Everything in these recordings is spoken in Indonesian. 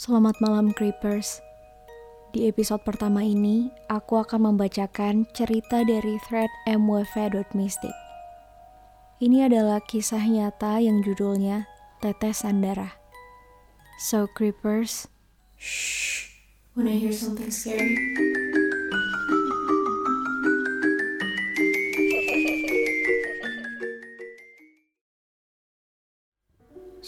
Selamat malam Creepers. Di episode pertama ini, aku akan membacakan cerita dari thread mwv.mystic. Ini adalah kisah nyata yang judulnya Tetesan Darah. So Creepers, shh, wanna hear something scary?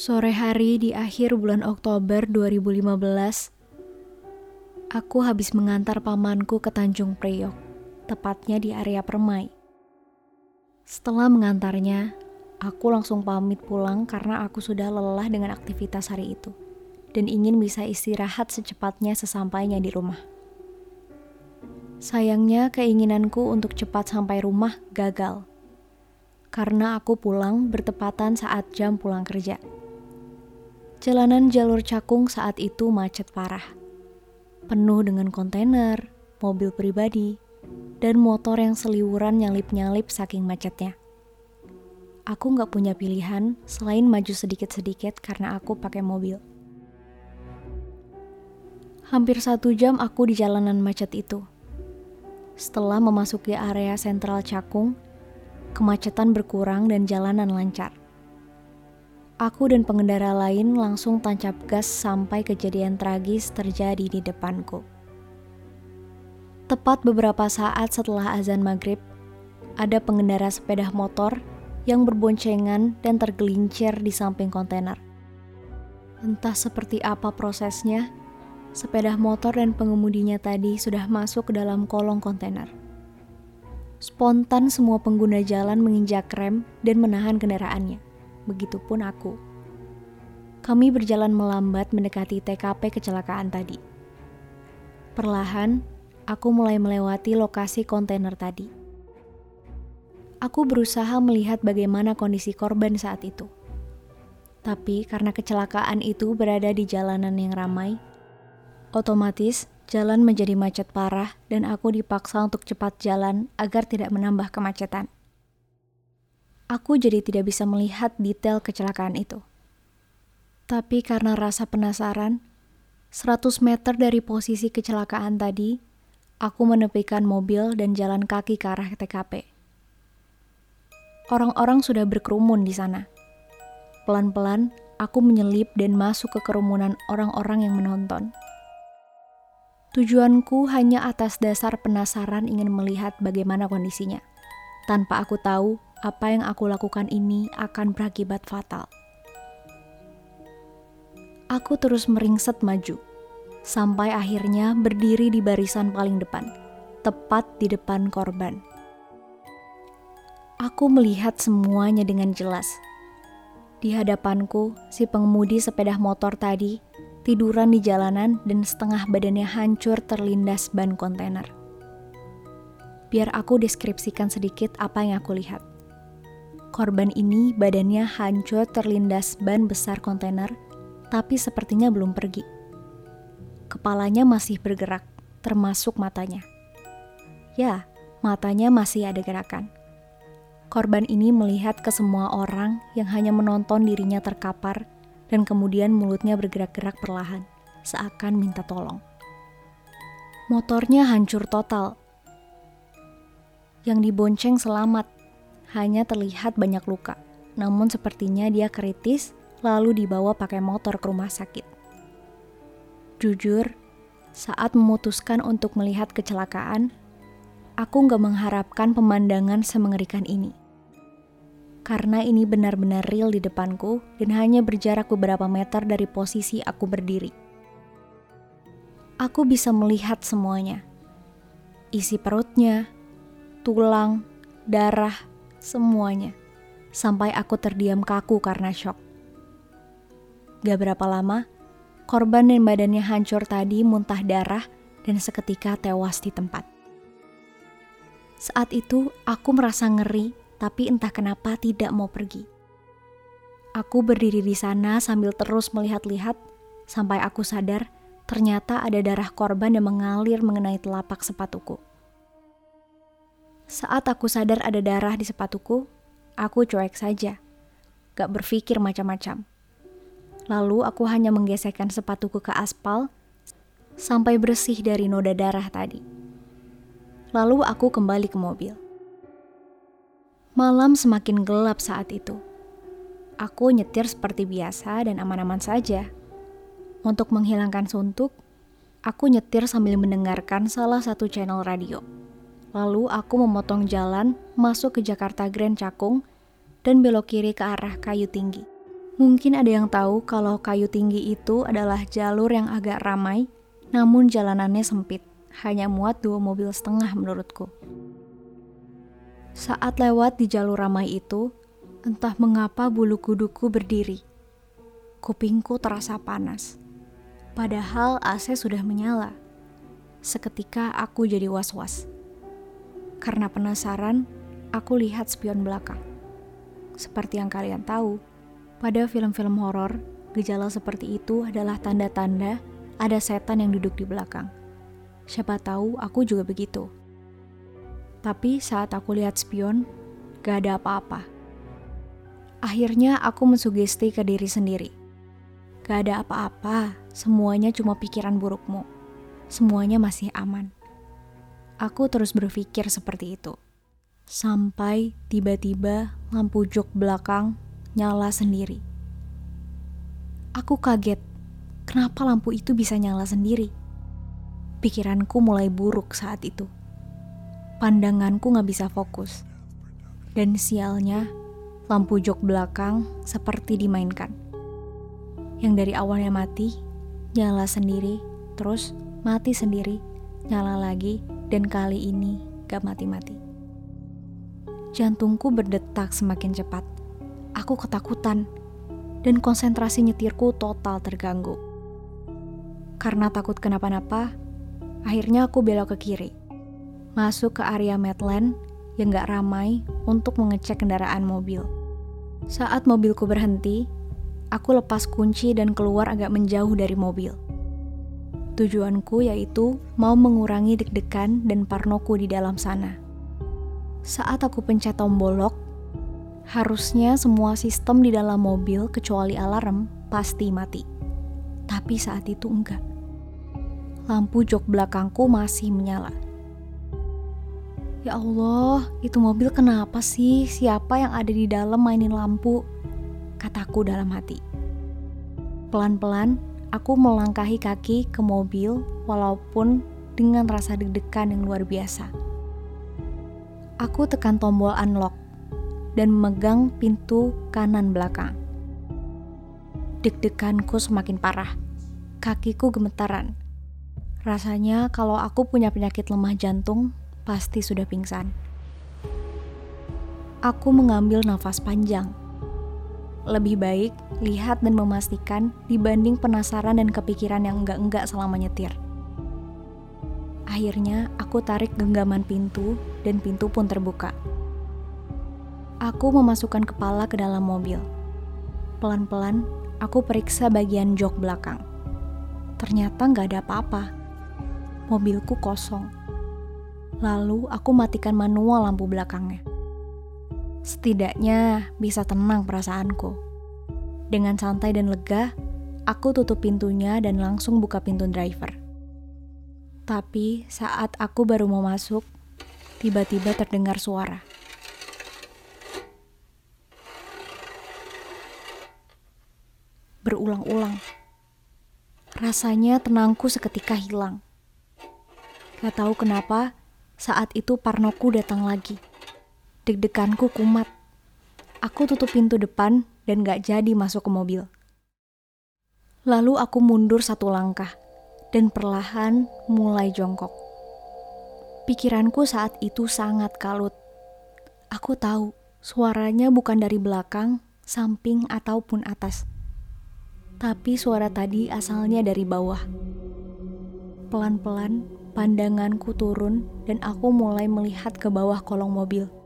Sore hari di akhir bulan Oktober 2015, aku habis mengantar pamanku ke Tanjung Priok, tepatnya di area Permai. Setelah mengantarnya, aku langsung pamit pulang karena aku sudah lelah dengan aktivitas hari itu dan ingin bisa istirahat secepatnya sesampainya di rumah. Sayangnya keinginanku untuk cepat sampai rumah gagal. Karena aku pulang bertepatan saat jam pulang kerja. Jalanan jalur Cakung saat itu macet parah. Penuh dengan kontainer, mobil pribadi, dan motor yang seliwuran nyalip-nyalip saking macetnya. Aku nggak punya pilihan selain maju sedikit-sedikit karena aku pakai mobil. Hampir satu jam aku di jalanan macet itu. Setelah memasuki area sentral Cakung, kemacetan berkurang dan jalanan lancar aku dan pengendara lain langsung tancap gas sampai kejadian tragis terjadi di depanku. Tepat beberapa saat setelah azan maghrib, ada pengendara sepeda motor yang berboncengan dan tergelincir di samping kontainer. Entah seperti apa prosesnya, sepeda motor dan pengemudinya tadi sudah masuk ke dalam kolong kontainer. Spontan semua pengguna jalan menginjak rem dan menahan kendaraannya begitupun aku. Kami berjalan melambat mendekati TKP kecelakaan tadi. Perlahan, aku mulai melewati lokasi kontainer tadi. Aku berusaha melihat bagaimana kondisi korban saat itu. Tapi karena kecelakaan itu berada di jalanan yang ramai, otomatis jalan menjadi macet parah dan aku dipaksa untuk cepat jalan agar tidak menambah kemacetan aku jadi tidak bisa melihat detail kecelakaan itu. Tapi karena rasa penasaran, 100 meter dari posisi kecelakaan tadi, aku menepikan mobil dan jalan kaki ke arah TKP. Orang-orang sudah berkerumun di sana. Pelan-pelan, aku menyelip dan masuk ke kerumunan orang-orang yang menonton. Tujuanku hanya atas dasar penasaran ingin melihat bagaimana kondisinya, tanpa aku tahu apa yang aku lakukan ini akan berakibat fatal. Aku terus meringset maju, sampai akhirnya berdiri di barisan paling depan, tepat di depan korban. Aku melihat semuanya dengan jelas. Di hadapanku, si pengemudi sepeda motor tadi tiduran di jalanan dan setengah badannya hancur terlindas ban kontainer. Biar aku deskripsikan sedikit apa yang aku lihat. Korban ini badannya hancur terlindas ban besar kontainer, tapi sepertinya belum pergi. Kepalanya masih bergerak, termasuk matanya. Ya, matanya masih ada gerakan. Korban ini melihat ke semua orang yang hanya menonton dirinya terkapar dan kemudian mulutnya bergerak-gerak perlahan, seakan minta tolong. Motornya hancur total. Yang dibonceng selamat, hanya terlihat banyak luka. Namun sepertinya dia kritis lalu dibawa pakai motor ke rumah sakit. Jujur, saat memutuskan untuk melihat kecelakaan, aku nggak mengharapkan pemandangan semengerikan ini. Karena ini benar-benar real di depanku dan hanya berjarak beberapa meter dari posisi aku berdiri. Aku bisa melihat semuanya. Isi perutnya, tulang, darah, semuanya, sampai aku terdiam kaku karena shock. Gak berapa lama, korban dan badannya hancur tadi muntah darah dan seketika tewas di tempat. Saat itu, aku merasa ngeri, tapi entah kenapa tidak mau pergi. Aku berdiri di sana sambil terus melihat-lihat, sampai aku sadar ternyata ada darah korban yang mengalir mengenai telapak sepatuku. Saat aku sadar ada darah di sepatuku, aku cuek saja. Gak berpikir macam-macam. Lalu aku hanya menggesekkan sepatuku ke aspal sampai bersih dari noda darah tadi. Lalu aku kembali ke mobil. Malam semakin gelap saat itu. Aku nyetir seperti biasa dan aman-aman saja. Untuk menghilangkan suntuk, aku nyetir sambil mendengarkan salah satu channel radio. Lalu aku memotong jalan masuk ke Jakarta Grand Cakung dan belok kiri ke arah kayu tinggi. Mungkin ada yang tahu kalau kayu tinggi itu adalah jalur yang agak ramai, namun jalanannya sempit, hanya muat dua mobil setengah menurutku. Saat lewat di jalur ramai itu, entah mengapa bulu kuduku berdiri. Kupingku terasa panas. Padahal AC sudah menyala. Seketika aku jadi was-was. Karena penasaran, aku lihat spion belakang. Seperti yang kalian tahu, pada film-film horor, gejala seperti itu adalah tanda-tanda ada setan yang duduk di belakang. Siapa tahu aku juga begitu. Tapi saat aku lihat spion, gak ada apa-apa. Akhirnya aku mensugesti ke diri sendiri. Gak ada apa-apa, semuanya cuma pikiran burukmu. Semuanya masih aman. Aku terus berpikir seperti itu. Sampai tiba-tiba lampu jok belakang nyala sendiri. Aku kaget, kenapa lampu itu bisa nyala sendiri? Pikiranku mulai buruk saat itu. Pandanganku gak bisa fokus. Dan sialnya, lampu jok belakang seperti dimainkan. Yang dari awalnya mati, nyala sendiri, terus mati sendiri, nyala lagi, dan kali ini gak mati-mati. Jantungku berdetak semakin cepat aku ketakutan dan konsentrasi nyetirku total terganggu. Karena takut kenapa-napa, akhirnya aku belok ke kiri. Masuk ke area Medland yang gak ramai untuk mengecek kendaraan mobil. Saat mobilku berhenti, aku lepas kunci dan keluar agak menjauh dari mobil. Tujuanku yaitu mau mengurangi deg-degan dan parnoku di dalam sana. Saat aku pencet tombol lock, Harusnya semua sistem di dalam mobil kecuali alarm pasti mati. Tapi saat itu enggak. Lampu jok belakangku masih menyala. Ya Allah, itu mobil kenapa sih? Siapa yang ada di dalam mainin lampu? Kataku dalam hati. Pelan-pelan, aku melangkahi kaki ke mobil walaupun dengan rasa deg-degan yang luar biasa. Aku tekan tombol unlock dan memegang pintu kanan belakang. Deg-deganku semakin parah. Kakiku gemetaran. Rasanya kalau aku punya penyakit lemah jantung, pasti sudah pingsan. Aku mengambil nafas panjang. Lebih baik lihat dan memastikan dibanding penasaran dan kepikiran yang enggak-enggak selama nyetir. Akhirnya, aku tarik genggaman pintu dan pintu pun terbuka. Aku memasukkan kepala ke dalam mobil. Pelan-pelan, aku periksa bagian jok belakang. Ternyata nggak ada apa-apa. Mobilku kosong. Lalu aku matikan manual lampu belakangnya. Setidaknya bisa tenang perasaanku. Dengan santai dan lega, aku tutup pintunya dan langsung buka pintu driver. Tapi saat aku baru mau masuk, tiba-tiba terdengar suara. berulang-ulang. Rasanya tenangku seketika hilang. Gak tahu kenapa, saat itu Parnoku datang lagi. Deg-deganku kumat. Aku tutup pintu depan dan gak jadi masuk ke mobil. Lalu aku mundur satu langkah dan perlahan mulai jongkok. Pikiranku saat itu sangat kalut. Aku tahu suaranya bukan dari belakang, samping, ataupun atas tapi suara tadi asalnya dari bawah. Pelan-pelan, pandanganku turun dan aku mulai melihat ke bawah kolong mobil.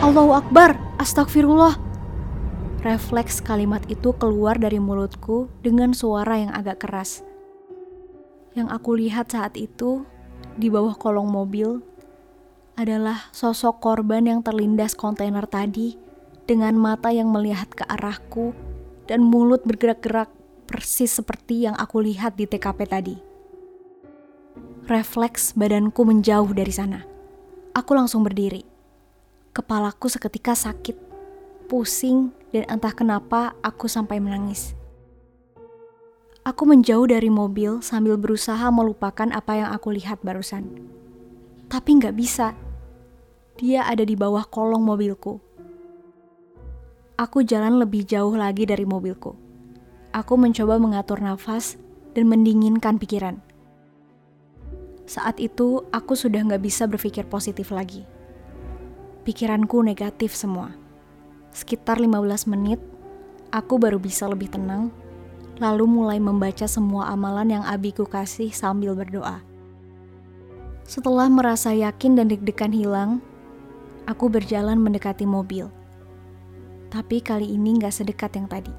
Allahu Akbar, astagfirullah. Refleks kalimat itu keluar dari mulutku dengan suara yang agak keras. Yang aku lihat saat itu di bawah kolong mobil adalah sosok korban yang terlindas kontainer tadi dengan mata yang melihat ke arahku dan mulut bergerak-gerak persis seperti yang aku lihat di TKP tadi. Refleks badanku menjauh dari sana. Aku langsung berdiri. Kepalaku seketika sakit, pusing, dan entah kenapa aku sampai menangis. Aku menjauh dari mobil sambil berusaha melupakan apa yang aku lihat barusan. Tapi nggak bisa. Dia ada di bawah kolong mobilku. Aku jalan lebih jauh lagi dari mobilku. Aku mencoba mengatur nafas dan mendinginkan pikiran. Saat itu, aku sudah nggak bisa berpikir positif lagi. Pikiranku negatif semua. Sekitar 15 menit, aku baru bisa lebih tenang lalu mulai membaca semua amalan yang abiku kasih sambil berdoa. Setelah merasa yakin dan deg-degan hilang, aku berjalan mendekati mobil. Tapi kali ini gak sedekat yang tadi.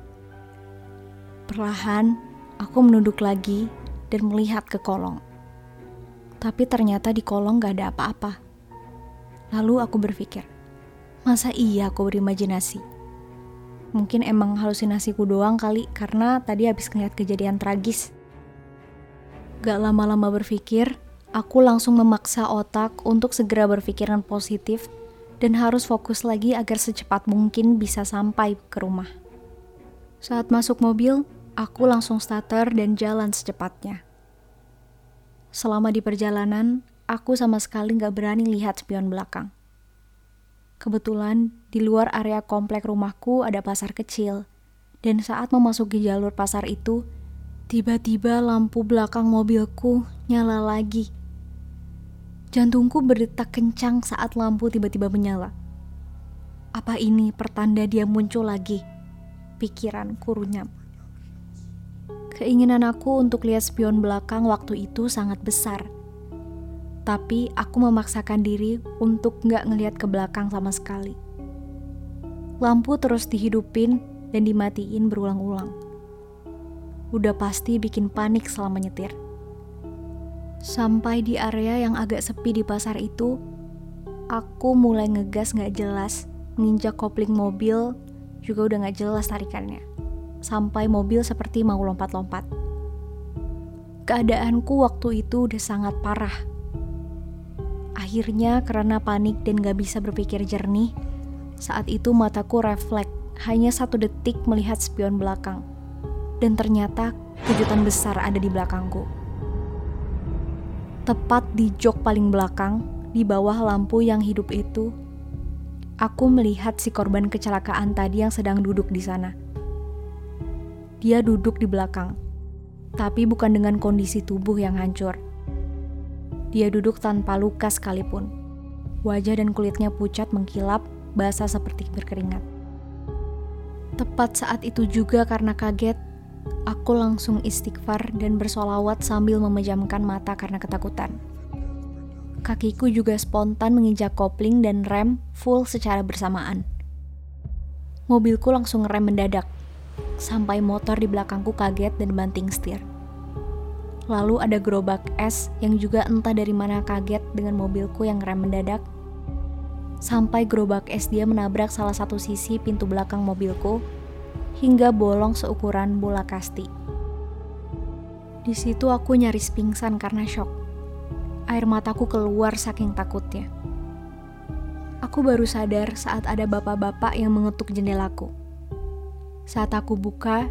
Perlahan, aku menunduk lagi dan melihat ke kolong. Tapi ternyata di kolong gak ada apa-apa. Lalu aku berpikir, masa iya aku berimajinasi? Mungkin emang halusinasiku doang kali karena tadi habis ngeliat kejadian tragis. Gak lama-lama berpikir, aku langsung memaksa otak untuk segera berpikiran positif dan harus fokus lagi agar secepat mungkin bisa sampai ke rumah. Saat masuk mobil, aku langsung starter dan jalan secepatnya. Selama di perjalanan, aku sama sekali gak berani lihat spion belakang. Kebetulan di luar area komplek rumahku ada pasar kecil, dan saat memasuki jalur pasar itu, tiba-tiba lampu belakang mobilku nyala lagi. Jantungku berdetak kencang saat lampu tiba-tiba menyala. Apa ini pertanda dia muncul lagi? Pikiranku runyam. Keinginan aku untuk lihat spion belakang waktu itu sangat besar tapi aku memaksakan diri untuk nggak ngelihat ke belakang sama sekali. Lampu terus dihidupin dan dimatiin berulang-ulang. Udah pasti bikin panik selama nyetir. Sampai di area yang agak sepi di pasar itu, aku mulai ngegas nggak jelas, menginjak kopling mobil juga udah nggak jelas tarikannya. Sampai mobil seperti mau lompat-lompat. Keadaanku waktu itu udah sangat parah Akhirnya karena panik dan gak bisa berpikir jernih, saat itu mataku refleks hanya satu detik melihat spion belakang. Dan ternyata kejutan besar ada di belakangku. Tepat di jok paling belakang, di bawah lampu yang hidup itu, aku melihat si korban kecelakaan tadi yang sedang duduk di sana. Dia duduk di belakang, tapi bukan dengan kondisi tubuh yang hancur dia duduk tanpa luka sekalipun. Wajah dan kulitnya pucat mengkilap, basah seperti berkeringat. Tepat saat itu juga karena kaget, aku langsung istighfar dan bersolawat sambil memejamkan mata karena ketakutan. Kakiku juga spontan menginjak kopling dan rem full secara bersamaan. Mobilku langsung rem mendadak, sampai motor di belakangku kaget dan banting setir. Lalu ada gerobak es yang juga entah dari mana kaget dengan mobilku yang rem mendadak. Sampai gerobak es dia menabrak salah satu sisi pintu belakang mobilku hingga bolong seukuran bola kasti. Di situ aku nyaris pingsan karena shock. Air mataku keluar saking takutnya. Aku baru sadar saat ada bapak-bapak yang mengetuk jendelaku. Saat aku buka,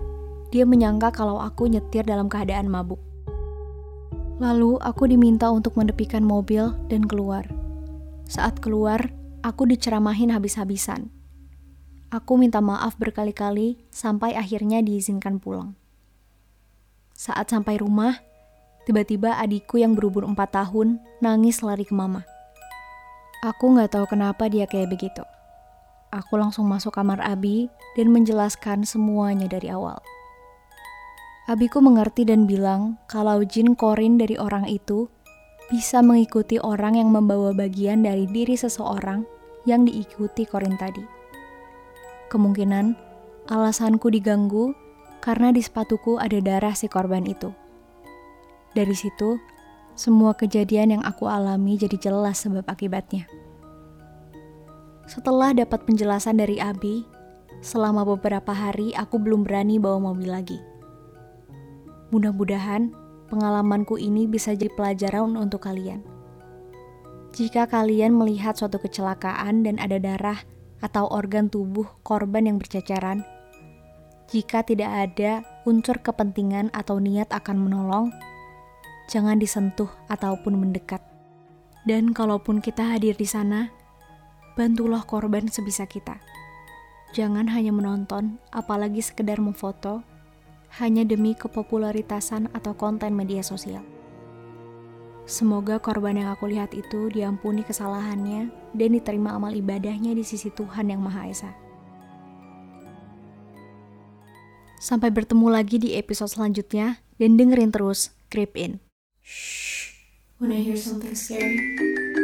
dia menyangka kalau aku nyetir dalam keadaan mabuk. Lalu aku diminta untuk menepikan mobil dan keluar. Saat keluar, aku diceramahin habis-habisan. Aku minta maaf berkali-kali sampai akhirnya diizinkan pulang. Saat sampai rumah, tiba-tiba adikku yang berumur 4 tahun nangis lari ke mama. Aku nggak tahu kenapa dia kayak begitu. Aku langsung masuk kamar Abi dan menjelaskan semuanya dari awal. Abiku mengerti dan bilang kalau jin korin dari orang itu bisa mengikuti orang yang membawa bagian dari diri seseorang yang diikuti korin tadi. Kemungkinan alasanku diganggu karena di sepatuku ada darah si korban itu. Dari situ, semua kejadian yang aku alami jadi jelas sebab akibatnya. Setelah dapat penjelasan dari Abi, selama beberapa hari aku belum berani bawa mobil lagi. Mudah-mudahan pengalamanku ini bisa jadi pelajaran untuk kalian. Jika kalian melihat suatu kecelakaan dan ada darah atau organ tubuh korban yang berceceran, jika tidak ada unsur kepentingan atau niat akan menolong, jangan disentuh ataupun mendekat. Dan kalaupun kita hadir di sana, bantulah korban sebisa kita. Jangan hanya menonton, apalagi sekedar memfoto, hanya demi kepopularitasan atau konten media sosial. Semoga korban yang aku lihat itu diampuni kesalahannya dan diterima amal ibadahnya di sisi Tuhan Yang Maha Esa. Sampai bertemu lagi di episode selanjutnya dan dengerin terus Creep In. Shh, wanna hear something scary?